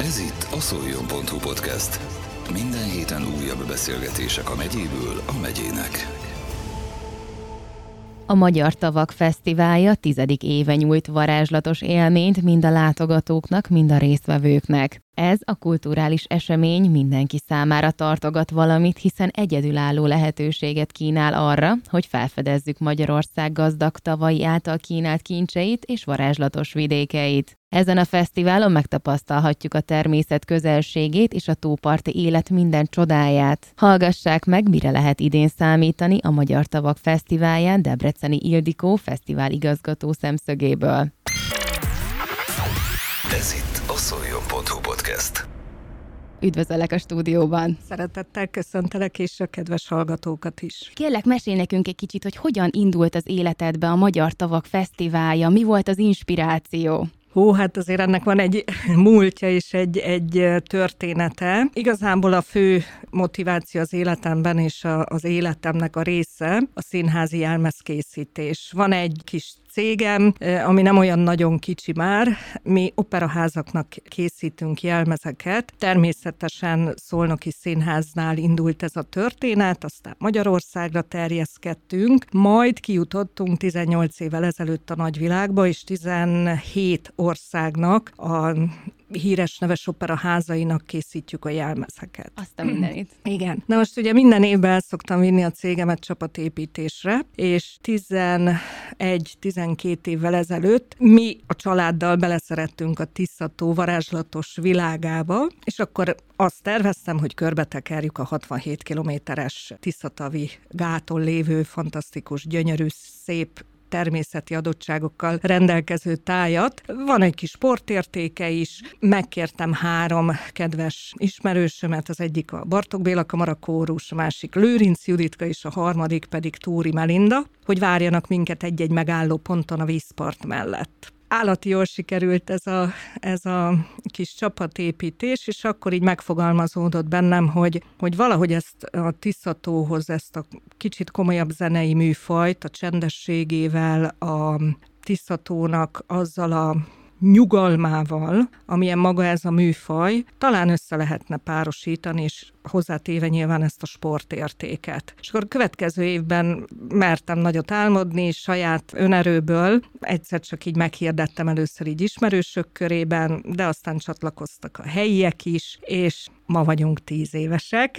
Ez itt a szoljon.hu podcast. Minden héten újabb beszélgetések a megyéből a megyének. A Magyar Tavak Fesztiválja tizedik éve nyújt varázslatos élményt mind a látogatóknak, mind a résztvevőknek. Ez a kulturális esemény mindenki számára tartogat valamit, hiszen egyedülálló lehetőséget kínál arra, hogy felfedezzük Magyarország gazdag tavai által kínált kincseit és varázslatos vidékeit. Ezen a fesztiválon megtapasztalhatjuk a természet közelségét és a tóparti élet minden csodáját. Hallgassák meg, mire lehet idén számítani a Magyar Tavak Fesztiválján Debreceni Ildikó fesztivál igazgató szemszögéből. Ez itt a szoljon.hu podcast. Üdvözöllek a stúdióban! Szeretettel köszöntelek, és a kedves hallgatókat is. Kérlek, mesélj nekünk egy kicsit, hogy hogyan indult az életedbe a Magyar Tavak Fesztiválja, mi volt az inspiráció? Hú, hát azért ennek van egy múltja és egy, egy története. Igazából a fő motiváció az életemben és a, az életemnek a része a színházi jelmezkészítés. Van egy kis cégem, ami nem olyan nagyon kicsi már. Mi operaházaknak készítünk jelmezeket. Természetesen Szolnoki Színháznál indult ez a történet, aztán Magyarországra terjeszkedtünk, majd kijutottunk 18 évvel ezelőtt a nagyvilágba, és 17 országnak a híres neves opera házainak készítjük a jelmezeket. Azt a mindenit. Igen. Na most ugye minden évben el szoktam vinni a cégemet csapatépítésre, és 11-12 évvel ezelőtt mi a családdal beleszerettünk a Tiszató varázslatos világába, és akkor azt terveztem, hogy körbetekerjük a 67 kilométeres Tiszatavi gáton lévő fantasztikus, gyönyörű, szép természeti adottságokkal rendelkező tájat. Van egy kis sportértéke is, megkértem három kedves ismerősömet, az egyik a Bartok Béla Kamara Kórus, a másik Lőrinc Juditka, és a harmadik pedig Túri Melinda, hogy várjanak minket egy-egy megálló ponton a vízpart mellett állati jól sikerült ez a, ez a kis csapatépítés, és akkor így megfogalmazódott bennem, hogy, hogy valahogy ezt a Tiszatóhoz, ezt a kicsit komolyabb zenei műfajt, a csendességével, a Tiszatónak azzal a nyugalmával, amilyen maga ez a műfaj, talán össze lehetne párosítani, és hozzátéve nyilván ezt a sportértéket. És akkor a következő évben mertem nagyot álmodni, és saját önerőből egyszer csak így meghirdettem először így ismerősök körében, de aztán csatlakoztak a helyiek is, és ma vagyunk tíz évesek.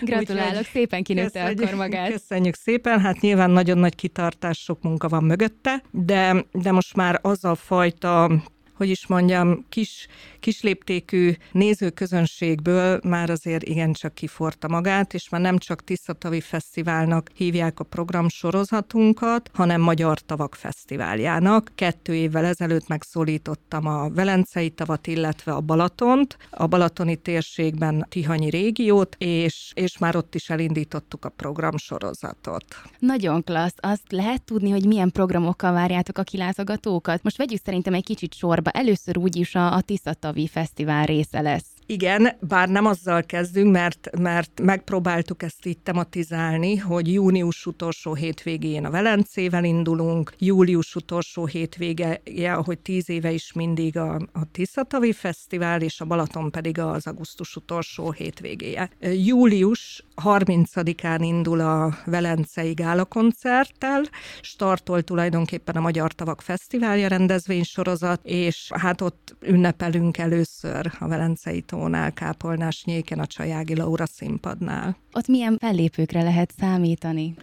Gratulálok, Úgyhogy szépen kinőtte akkor magát. Köszönjük szépen, hát nyilván nagyon nagy kitartás, sok munka van mögötte, de, de most már az a fajta hogy is mondjam, kis, kisléptékű nézőközönségből már azért igencsak kiforta magát, és már nem csak Tiszatavi Fesztiválnak hívják a programsorozatunkat, hanem Magyar Tavak Fesztiváljának. Kettő évvel ezelőtt megszólítottam a Velencei tavat, illetve a Balatont, a balatoni térségben Tihanyi régiót, és, és már ott is elindítottuk a programsorozatot. Nagyon klassz. Azt lehet tudni, hogy milyen programokkal várjátok a kilátogatókat? Most vegyük szerintem egy kicsit sorba sorba. Először úgyis a, a Tiszatavi Fesztivál része lesz. Igen, bár nem azzal kezdünk, mert, mert megpróbáltuk ezt itt tematizálni, hogy június utolsó hétvégén a Velencével indulunk, július utolsó hétvége, ahogy tíz éve is mindig a, a Tiszatavi Fesztivál, és a Balaton pedig az augusztus utolsó hétvégéje. Július 30-án indul a Velencei Gála koncerttel, startol tulajdonképpen a Magyar Tavak Fesztiválja rendezvénysorozat, és hát ott ünnepelünk először a Velencei Tónál, Kápolnás Nyéken, a Csajági Laura színpadnál. Ott milyen fellépőkre lehet számítani?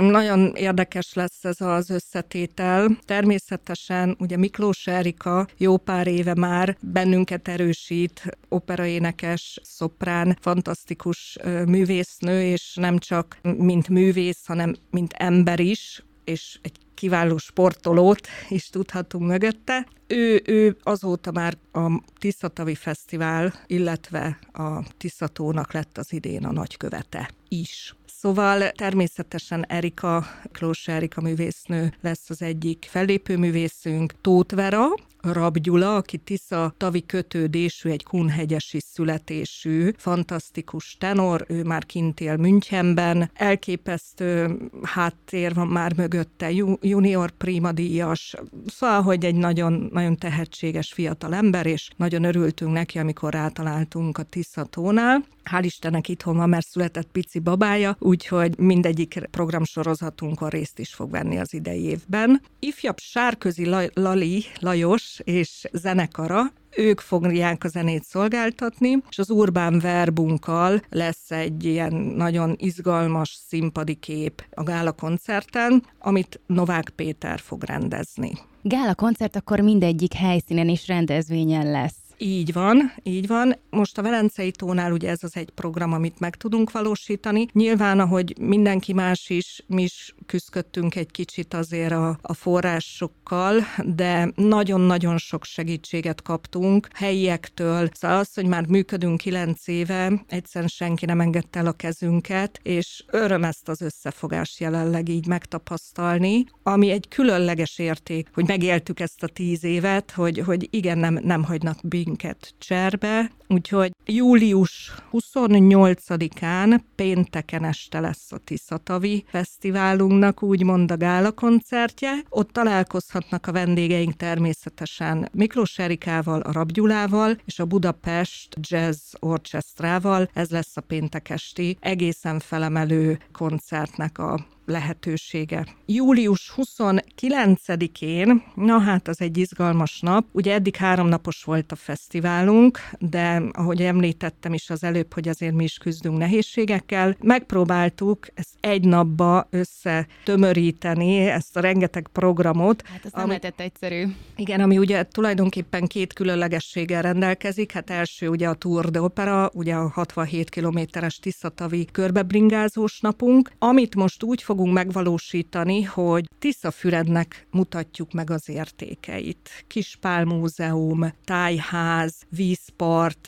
Nagyon érdekes lesz ez az összetétel. Természetesen ugye Miklós Erika jó pár éve már bennünket erősít, operaénekes, szoprán, fantasztikus művésznő, és nem csak mint művész, hanem mint ember is, és egy kiváló sportolót is tudhatunk mögötte. Ő, ő azóta már a Tiszatavi Fesztivál, illetve a Tiszatónak lett az idén a nagykövete is. Szóval természetesen Erika, Klós Erika művésznő lesz az egyik fellépő művészünk, Tóth Vera, Rab Gyula, aki Tisza tavi kötődésű, egy kunhegyesi születésű, fantasztikus tenor, ő már kint él Münchenben, elképesztő háttér van már mögötte, junior díjas, szóval, hogy egy nagyon, nagyon tehetséges fiatal ember, és nagyon örültünk neki, amikor rátaláltunk a Tisza tónál. Hál' Istennek itthon van, mert született pici babája, úgyhogy mindegyik programsorozatunkon részt is fog venni az idei évben. Ifjabb Sárközi Lali Lajos és zenekara ők fogják a zenét szolgáltatni, és az Urbán Verbunkkal lesz egy ilyen nagyon izgalmas színpadi kép a gála koncerten, amit Novák Péter fog rendezni. Gála koncert akkor mindegyik helyszínen és rendezvényen lesz. Így van, így van. Most a Velencei tónál ugye ez az egy program, amit meg tudunk valósítani. Nyilván, ahogy mindenki más is, mi is küzdöttünk egy kicsit azért a, a forrásokkal, de nagyon-nagyon sok segítséget kaptunk helyiektől. Szóval az, hogy már működünk kilenc éve, egyszerűen senki nem engedte el a kezünket, és öröm ezt az összefogást jelenleg így megtapasztalni, ami egy különleges érték, hogy megéltük ezt a tíz évet, hogy, hogy igen, nem, nem hagynak minket cserbe, úgyhogy július 28-án pénteken este lesz a Tiszatavi Fesztiválunknak úgymond a gála koncertje. Ott találkozhatnak a vendégeink természetesen Miklós Erikával, a Rabgyulával és a Budapest Jazz Orchestrával. Ez lesz a péntekesti egészen felemelő koncertnek a lehetősége. Július 29-én, na hát az egy izgalmas nap, ugye eddig háromnapos volt a fesztiválunk, de ahogy említettem is az előbb, hogy azért mi is küzdünk nehézségekkel, megpróbáltuk ezt egy napba összetömöríteni, ezt a rengeteg programot. Hát ez nem lehetett egyszerű. Igen, ami ugye tulajdonképpen két különlegességgel rendelkezik, hát első ugye a Tour de Opera, ugye a 67 kilométeres Tiszatavi körbebringázós napunk, amit most úgy fog fogunk megvalósítani, hogy Tiszafürednek mutatjuk meg az értékeit. Kispál múzeum, tájház, vízpart,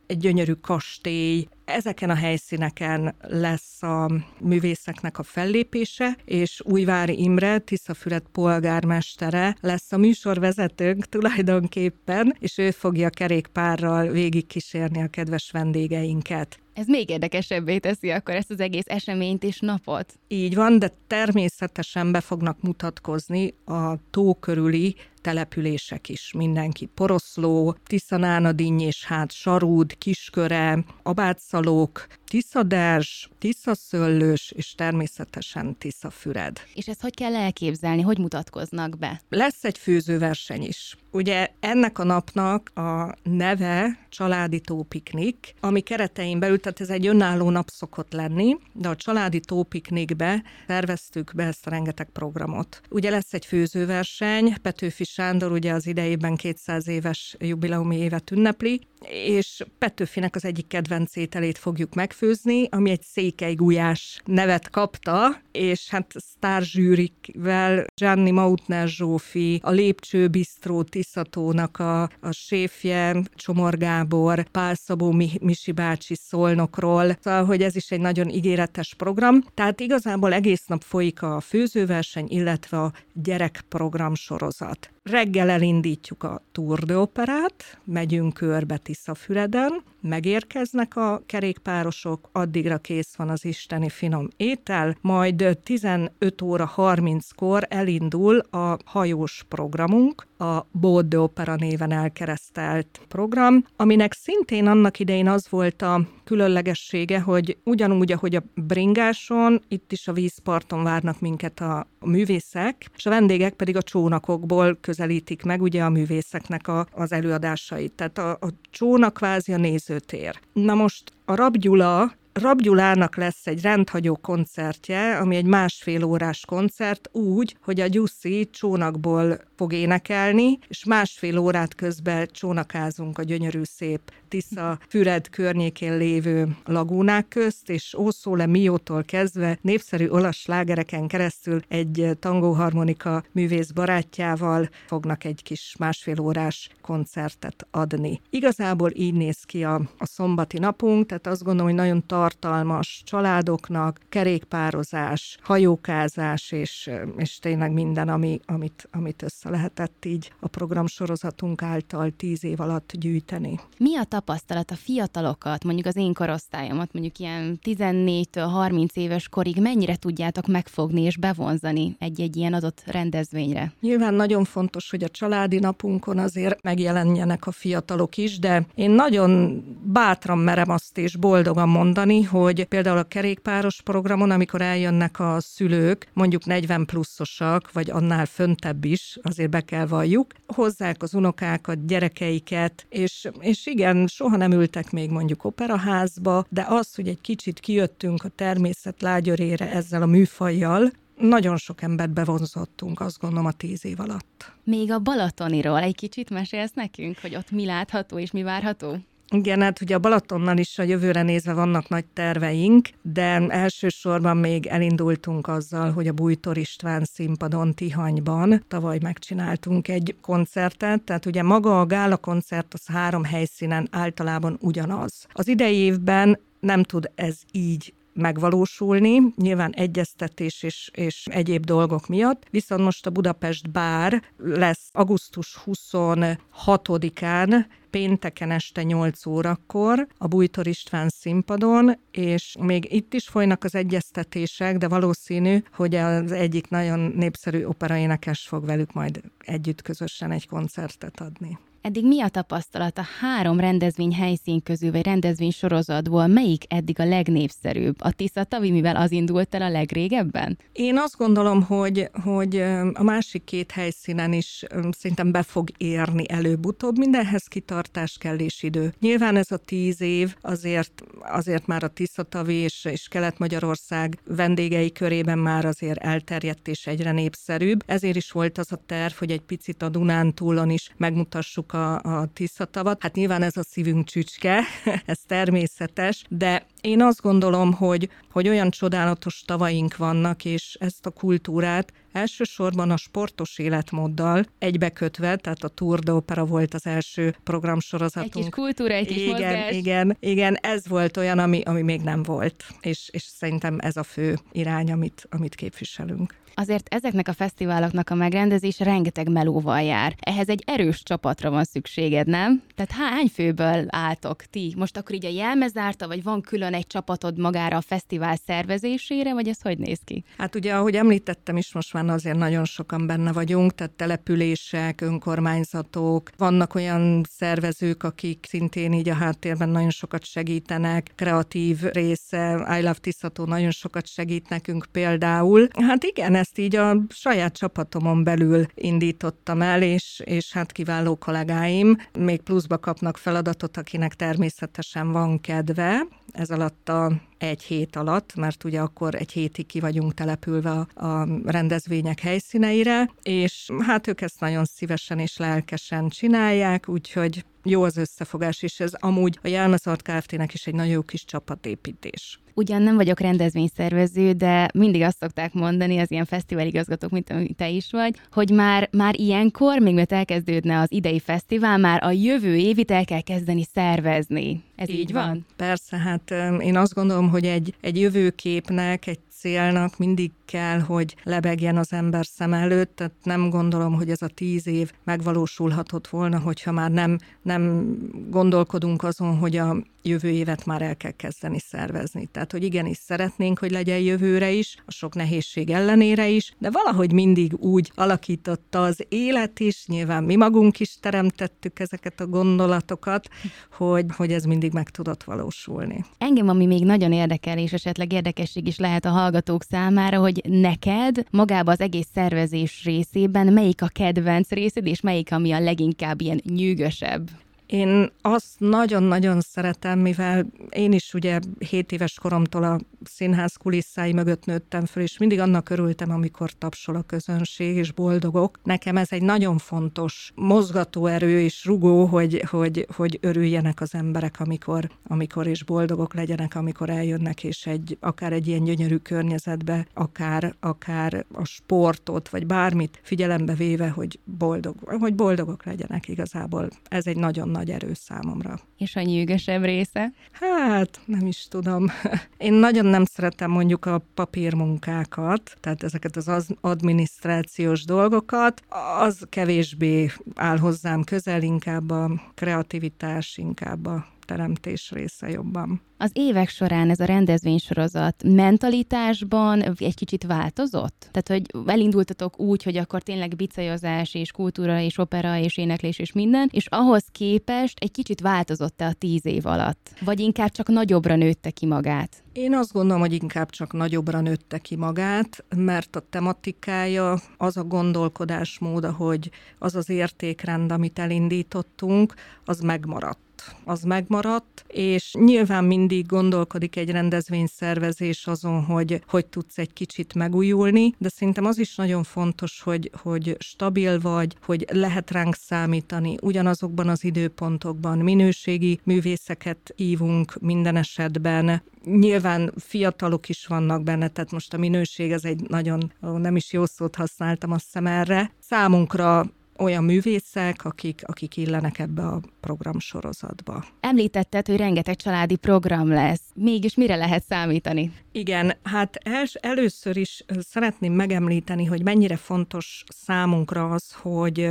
egy gyönyörű kastély, ezeken a helyszíneken lesz a művészeknek a fellépése, és Újvári Imre, Tiszafüred polgármestere lesz a műsorvezetőnk tulajdonképpen, és ő fogja kerékpárral végigkísérni a kedves vendégeinket. Ez még érdekesebbé teszi akkor ezt az egész eseményt és napot. Így van, de természetesen be fognak mutatkozni a tó körüli települések is, mindenki. Poroszló, Tiszanánadinny és hát Sarúd, Kisköre, Abátszalók, Tiszaderzs, Tiszaszöllős és természetesen Tiszafüred. És ezt hogy kell elképzelni, hogy mutatkoznak be? Lesz egy főzőverseny is. Ugye ennek a napnak a neve Családi Tópiknik, ami keretein belül, tehát ez egy önálló nap szokott lenni, de a Családi Tópiknikbe terveztük be ezt a rengeteg programot. Ugye lesz egy főzőverseny, Petőfi Sándor ugye az idejében 200 éves jubileumi évet ünnepli, és Petőfinek az egyik kedvenc ételét fogjuk megfőzni, ami egy székely gulyás nevet kapta, és hát sztárzsűrikvel Gianni Mautner Zsófi, a Lépcső Bistró Tiszatónak a, a séfje, Csomor Gábor, Pál Szabó Misi bácsi Szolnokról, szóval, hogy ez is egy nagyon ígéretes program. Tehát igazából egész nap folyik a főzőverseny, illetve a gyerekprogram sorozat. Reggel elindítjuk a Tour de Operát, megyünk körbe Tiszafüreden, megérkeznek a kerékpárosok, addigra kész van az isteni finom étel, majd 15 óra 30-kor elindul a hajós programunk, a Bode de Opera néven elkeresztelt program, aminek szintén annak idején az volt a különlegessége, hogy ugyanúgy, ahogy a bringáson, itt is a vízparton várnak minket a művészek, és a vendégek pedig a csónakokból közelítik meg ugye a művészeknek a, az előadásait. Tehát a, a csónak kvázi a nézőtér. Na most a Rabgyula Rabgyulának lesz egy rendhagyó koncertje, ami egy másfél órás koncert, úgy, hogy a Gyuszi csónakból fog énekelni, és másfél órát közben csónakázunk a gyönyörű szép Tisza Füred környékén lévő lagúnák közt, és Ószóle Miótól kezdve népszerű olasz slágereken keresztül egy tangóharmonika művész barátjával fognak egy kis másfél órás koncertet adni. Igazából így néz ki a, a szombati napunk, tehát azt gondolom, hogy nagyon tartalmas családoknak, kerékpározás, hajókázás, és, és tényleg minden, ami, amit, amit össze lehetett így a programsorozatunk által tíz év alatt gyűjteni. Mi a tapasztalat a fiatalokat, mondjuk az én korosztályomat, mondjuk ilyen 14-től 30 éves korig mennyire tudjátok megfogni és bevonzani egy-egy ilyen adott rendezvényre? Nyilván nagyon fontos, hogy a családi napunkon azért megjelenjenek a fiatalok is, de én nagyon bátran merem azt és boldogan mondani, hogy például a kerékpáros programon, amikor eljönnek a szülők, mondjuk 40 pluszosak, vagy annál föntebb is, azért be kell valljuk, hozzák az unokákat, gyerekeiket, és, és igen, soha nem ültek még mondjuk operaházba, de az, hogy egy kicsit kijöttünk a természet lágyörére ezzel a műfajjal, nagyon sok embert bevonzottunk, azt gondolom, a tíz év alatt. Még a Balatoniról egy kicsit mesélsz nekünk, hogy ott mi látható és mi várható? Igen, hát ugye a Balatonnal is a jövőre nézve vannak nagy terveink, de elsősorban még elindultunk azzal, hogy a Bújtor István színpadon Tihanyban tavaly megcsináltunk egy koncertet, tehát ugye maga a gála koncert az három helyszínen általában ugyanaz. Az idei évben nem tud ez így megvalósulni, nyilván egyeztetés és, és egyéb dolgok miatt, viszont most a Budapest Bár lesz augusztus 26-án pénteken este 8 órakor a Bújtor István színpadon, és még itt is folynak az egyeztetések, de valószínű, hogy az egyik nagyon népszerű operaénekes fog velük majd együtt közösen egy koncertet adni. Eddig mi a tapasztalat a három rendezvény helyszín közül, vagy rendezvény sorozatból, melyik eddig a legnépszerűbb? A Tisza Tavi, mivel az indult el a legrégebben? Én azt gondolom, hogy, hogy a másik két helyszínen is szerintem be fog érni előbb-utóbb. Mindenhez kitartás kell és idő. Nyilván ez a tíz év azért, azért már a Tisza Tavi és, és Kelet-Magyarország vendégei körében már azért elterjedt és egyre népszerűbb. Ezért is volt az a terv, hogy egy picit a Dunántúlon is megmutassuk a, a Tiszatavat. Hát nyilván ez a szívünk csücske, ez természetes, de én azt gondolom, hogy, hogy olyan csodálatos tavaink vannak, és ezt a kultúrát elsősorban a sportos életmóddal egybekötve, tehát a Tour de Opera volt az első programsorozatunk. Egy kis kultúra, egy kis igen, mozgás. Igen, igen, ez volt olyan, ami, ami még nem volt, és, és szerintem ez a fő irány, amit, amit képviselünk. Azért ezeknek a fesztiváloknak a megrendezés rengeteg melóval jár. Ehhez egy erős csapatra van szükséged, nem? Tehát hány főből álltok ti? Most akkor így a jelmezárta, vagy van külön egy csapatod magára a fesztivál szervezésére, vagy ez hogy néz ki? Hát ugye, ahogy említettem is, most már azért nagyon sokan benne vagyunk, tehát települések, önkormányzatok, vannak olyan szervezők, akik szintén így a háttérben nagyon sokat segítenek, kreatív része, I Love Tiszató nagyon sokat segít nekünk például. Hát igen, ezt így a saját csapatomon belül indítottam el, és, és hát kiváló kollégáim még pluszba kapnak feladatot, akinek természetesen van kedve, ez alatt a egy hét alatt, mert ugye akkor egy hétig ki vagyunk települve a, a rendezvények helyszíneire, és hát ők ezt nagyon szívesen és lelkesen csinálják, úgyhogy jó az összefogás, és ez amúgy a Jelmezart Kft-nek is egy nagyon jó kis csapatépítés. Ugyan nem vagyok rendezvényszervező, de mindig azt szokták mondani az ilyen fesztiváligazgatók, mint amit te is vagy, hogy már, már ilyenkor, még mert elkezdődne az idei fesztivál, már a jövő évit el kell kezdeni szervezni. Ez így, így van? van? Persze, hát én azt gondolom, hogy egy, egy jövőképnek, egy célnak mindig kell, hogy lebegjen az ember szem előtt, tehát nem gondolom, hogy ez a tíz év megvalósulhatott volna, hogyha már nem, nem gondolkodunk azon, hogy a jövő évet már el kell kezdeni szervezni. Tehát, hogy igenis szeretnénk, hogy legyen jövőre is, a sok nehézség ellenére is, de valahogy mindig úgy alakította az élet is, nyilván mi magunk is teremtettük ezeket a gondolatokat, hogy, hogy ez mindig meg tudott valósulni. Engem, ami még nagyon érdekel, és esetleg érdekesség is lehet a hallgatók számára, hogy neked magába az egész szervezés részében melyik a kedvenc részed, és melyik, ami a leginkább ilyen nyűgösebb? Én azt nagyon-nagyon szeretem, mivel én is ugye 7 éves koromtól a színház kulisszái mögött nőttem föl, és mindig annak örültem, amikor tapsol a közönség, és boldogok. Nekem ez egy nagyon fontos mozgatóerő és rugó, hogy, hogy, hogy örüljenek az emberek, amikor, amikor és boldogok legyenek, amikor eljönnek, és egy, akár egy ilyen gyönyörű környezetbe, akár, akár a sportot, vagy bármit figyelembe véve, hogy boldog, hogy boldogok legyenek igazából. Ez egy nagyon nagy erő számomra. És a nyűgösebb része? Hát, nem is tudom. Én nagyon nem szeretem mondjuk a papírmunkákat, tehát ezeket az adminisztrációs dolgokat. Az kevésbé áll hozzám közel, inkább a kreativitás, inkább a teremtés része jobban. Az évek során ez a rendezvénysorozat mentalitásban egy kicsit változott? Tehát, hogy elindultatok úgy, hogy akkor tényleg bicajozás és kultúra és opera és éneklés és minden, és ahhoz képest egy kicsit változott-e a tíz év alatt? Vagy inkább csak nagyobbra nőtte ki magát? Én azt gondolom, hogy inkább csak nagyobbra nőtte ki magát, mert a tematikája, az a gondolkodásmód, hogy az az értékrend, amit elindítottunk, az megmaradt az megmaradt, és nyilván mindig gondolkodik egy rendezvényszervezés azon, hogy hogy tudsz egy kicsit megújulni, de szerintem az is nagyon fontos, hogy, hogy stabil vagy, hogy lehet ránk számítani ugyanazokban az időpontokban, minőségi művészeket hívunk minden esetben, Nyilván fiatalok is vannak benne, tehát most a minőség ez egy nagyon, nem is jó szót használtam azt hiszem erre. Számunkra olyan művészek, akik, akik illenek ebbe a programsorozatba. Említetted, hogy rengeteg családi program lesz. Mégis mire lehet számítani? Igen, hát els, először is szeretném megemlíteni, hogy mennyire fontos számunkra az, hogy,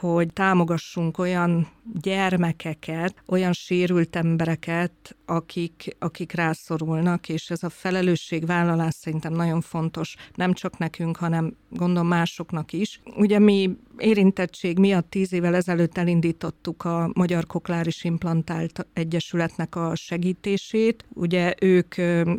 hogy támogassunk olyan gyermekeket, olyan sérült embereket, akik, akik rászorulnak, és ez a felelősségvállalás szerintem nagyon fontos, nem csak nekünk, hanem gondolom másoknak is. Ugye mi érintettség miatt tíz évvel ezelőtt elindítottuk a Magyar Kokláris Implantált Egyesületnek a segítését. Ugye ők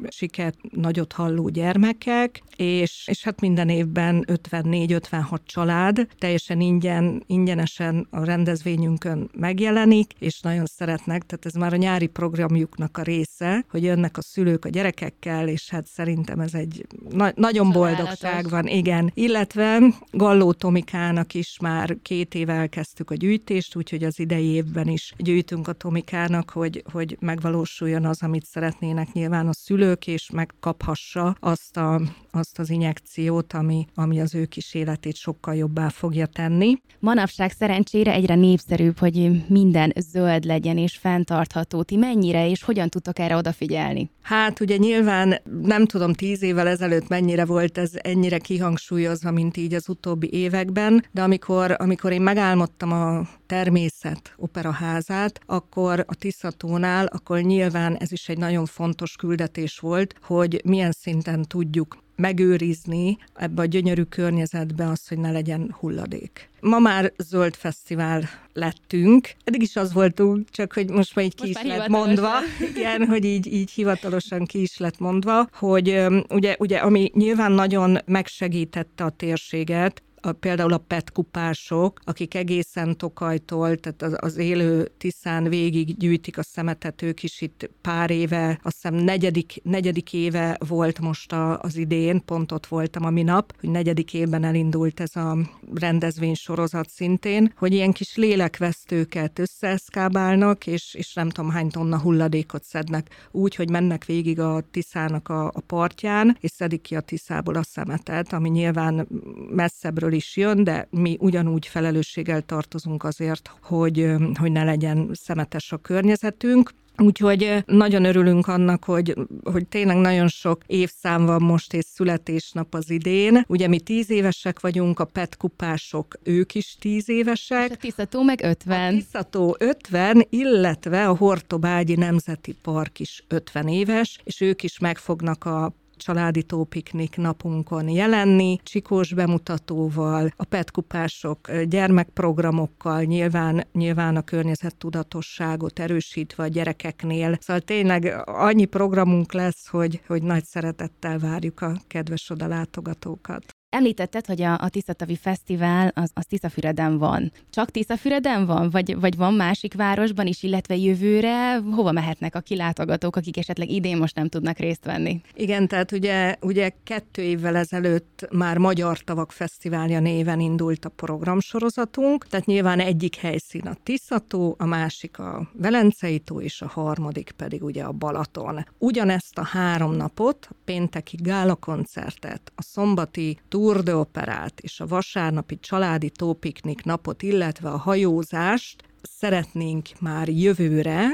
siket nagyot halló gyermekek, és, és hát minden évben 54-56 család teljesen ingyen, ingyenesen a rendezvényünkön megjelenik, és nagyon szeretnek, tehát ez már a nyári programjuknak a része, hogy jönnek a szülők a gyerekekkel, és hát szerintem ez egy na- nagyon boldogság van, igen. Illetve Galló Tomikának is már két éve elkezdtük a gyűjtést, úgyhogy az idei évben is gyűjtünk a Tomikának, hogy, hogy megvalósuljon az, amit szeretnének nyilván a szülők, és megkaphassa azt, a, azt az injekciót, ami, ami az ő kis életét sokkal jobbá fogja tenni. Manapság szerencsére egyre népszerűbb, hogy minden zöld legyen és fenntartható. Ti mennyire és hogyan tudtok erre odafigyelni? Hát ugye nyilván nem tudom tíz évvel ezelőtt mennyire volt ez ennyire kihangsúlyozva, mint így az utóbbi években, de amikor, amikor én megálmodtam a természet operaházát, akkor a Tiszatónál, akkor nyilván ez is egy nagyon fontos küldetés volt, hogy milyen szinten tudjuk megőrizni ebbe a gyönyörű környezetbe azt, hogy ne legyen hulladék. Ma már zöld fesztivál lettünk. Eddig is az voltunk, csak hogy most már így ki most is lett mondva. Igen, hogy így, így hivatalosan ki is lett mondva, hogy ugye, ugye ami nyilván nagyon megsegítette a térséget, a, például a PET kupások, akik egészen Tokajtól, tehát az, az élő Tiszán végig gyűjtik a szemetet, ők is itt pár éve, azt hiszem negyedik, negyedik éve volt most a, az idén, pont ott voltam a minap, hogy negyedik évben elindult ez a rendezvény sorozat szintén, hogy ilyen kis lélekvesztőket összeeszkábálnak, és, és nem tudom hány tonna hulladékot szednek. Úgy, hogy mennek végig a Tiszának a, a partján, és szedik ki a Tiszából a szemetet, ami nyilván messzebbről részről is jön, de mi ugyanúgy felelősséggel tartozunk azért, hogy, hogy ne legyen szemetes a környezetünk. Úgyhogy nagyon örülünk annak, hogy, hogy tényleg nagyon sok évszám van most, és születésnap az idén. Ugye mi tíz évesek vagyunk, a PET kupások, ők is tíz évesek. És a Tiszató meg 50. A Tiszató 50, illetve a Hortobágyi Nemzeti Park is 50 éves, és ők is megfognak a családi tópiknik napunkon jelenni, csikós bemutatóval, a petkupások gyermekprogramokkal, nyilván, nyilván a környezettudatosságot erősítve a gyerekeknél. Szóval tényleg annyi programunk lesz, hogy, hogy nagy szeretettel várjuk a kedves oda látogatókat. Említetted, hogy a, a Tiszatavi Fesztivál az, az Tiszafüreden van. Csak Tiszafüreden van? Vagy, vagy van másik városban is, illetve jövőre hova mehetnek a kilátogatók, akik esetleg idén most nem tudnak részt venni? Igen, tehát ugye, ugye kettő évvel ezelőtt már Magyar Tavak Fesztiválja néven indult a programsorozatunk, tehát nyilván egyik helyszín a Tiszató, a másik a Velencei tó, és a harmadik pedig ugye a Balaton. Ugyanezt a három napot, a pénteki gálakoncertet, a szombati Tour de Operát és a vasárnapi családi tópiknik napot, illetve a hajózást szeretnénk már jövőre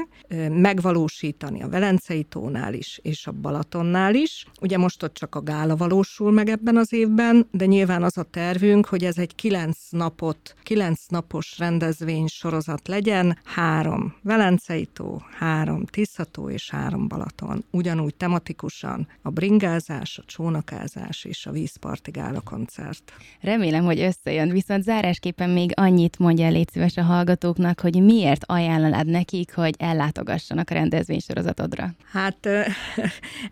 megvalósítani a Velencei tónál is, és a Balatonnál is. Ugye most ott csak a gála valósul meg ebben az évben, de nyilván az a tervünk, hogy ez egy kilenc napot, kilenc napos rendezvény sorozat legyen, három Velencei tó, három Tiszató és három Balaton. Ugyanúgy tematikusan a bringázás, a csónakázás és a vízparti gála koncert. Remélem, hogy összejön, viszont zárásképpen még annyit mondja légy szíves a hallgatóknak, hogy miért ajánlanád nekik, hogy ellátogassanak a rendezvénysorozatodra? Hát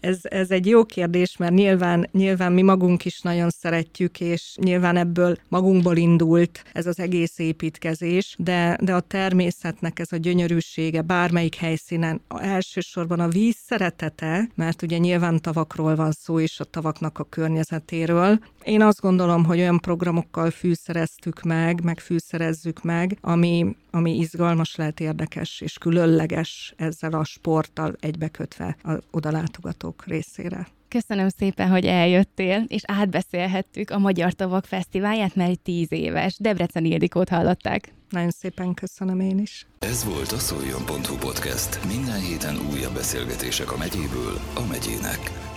ez, ez egy jó kérdés, mert nyilván, nyilván mi magunk is nagyon szeretjük, és nyilván ebből magunkból indult ez az egész építkezés, de, de a természetnek ez a gyönyörűsége bármelyik helyszínen, elsősorban a víz szeretete, mert ugye nyilván tavakról van szó, és a tavaknak a környezetéről. Én azt gondolom, hogy olyan programokkal fűszereztük meg, meg fűszerezzük meg, ami, ami izgalmas lehet, érdekes és különleges ezzel a sporttal egybekötve a odalátogatók részére. Köszönöm szépen, hogy eljöttél, és átbeszélhettük a Magyar Tavak Fesztiválját, mert tíz éves. Debrecen Ildikót hallották. Nagyon szépen köszönöm én is. Ez volt a szoljon.hu podcast. Minden héten újabb beszélgetések a megyéből a megyének.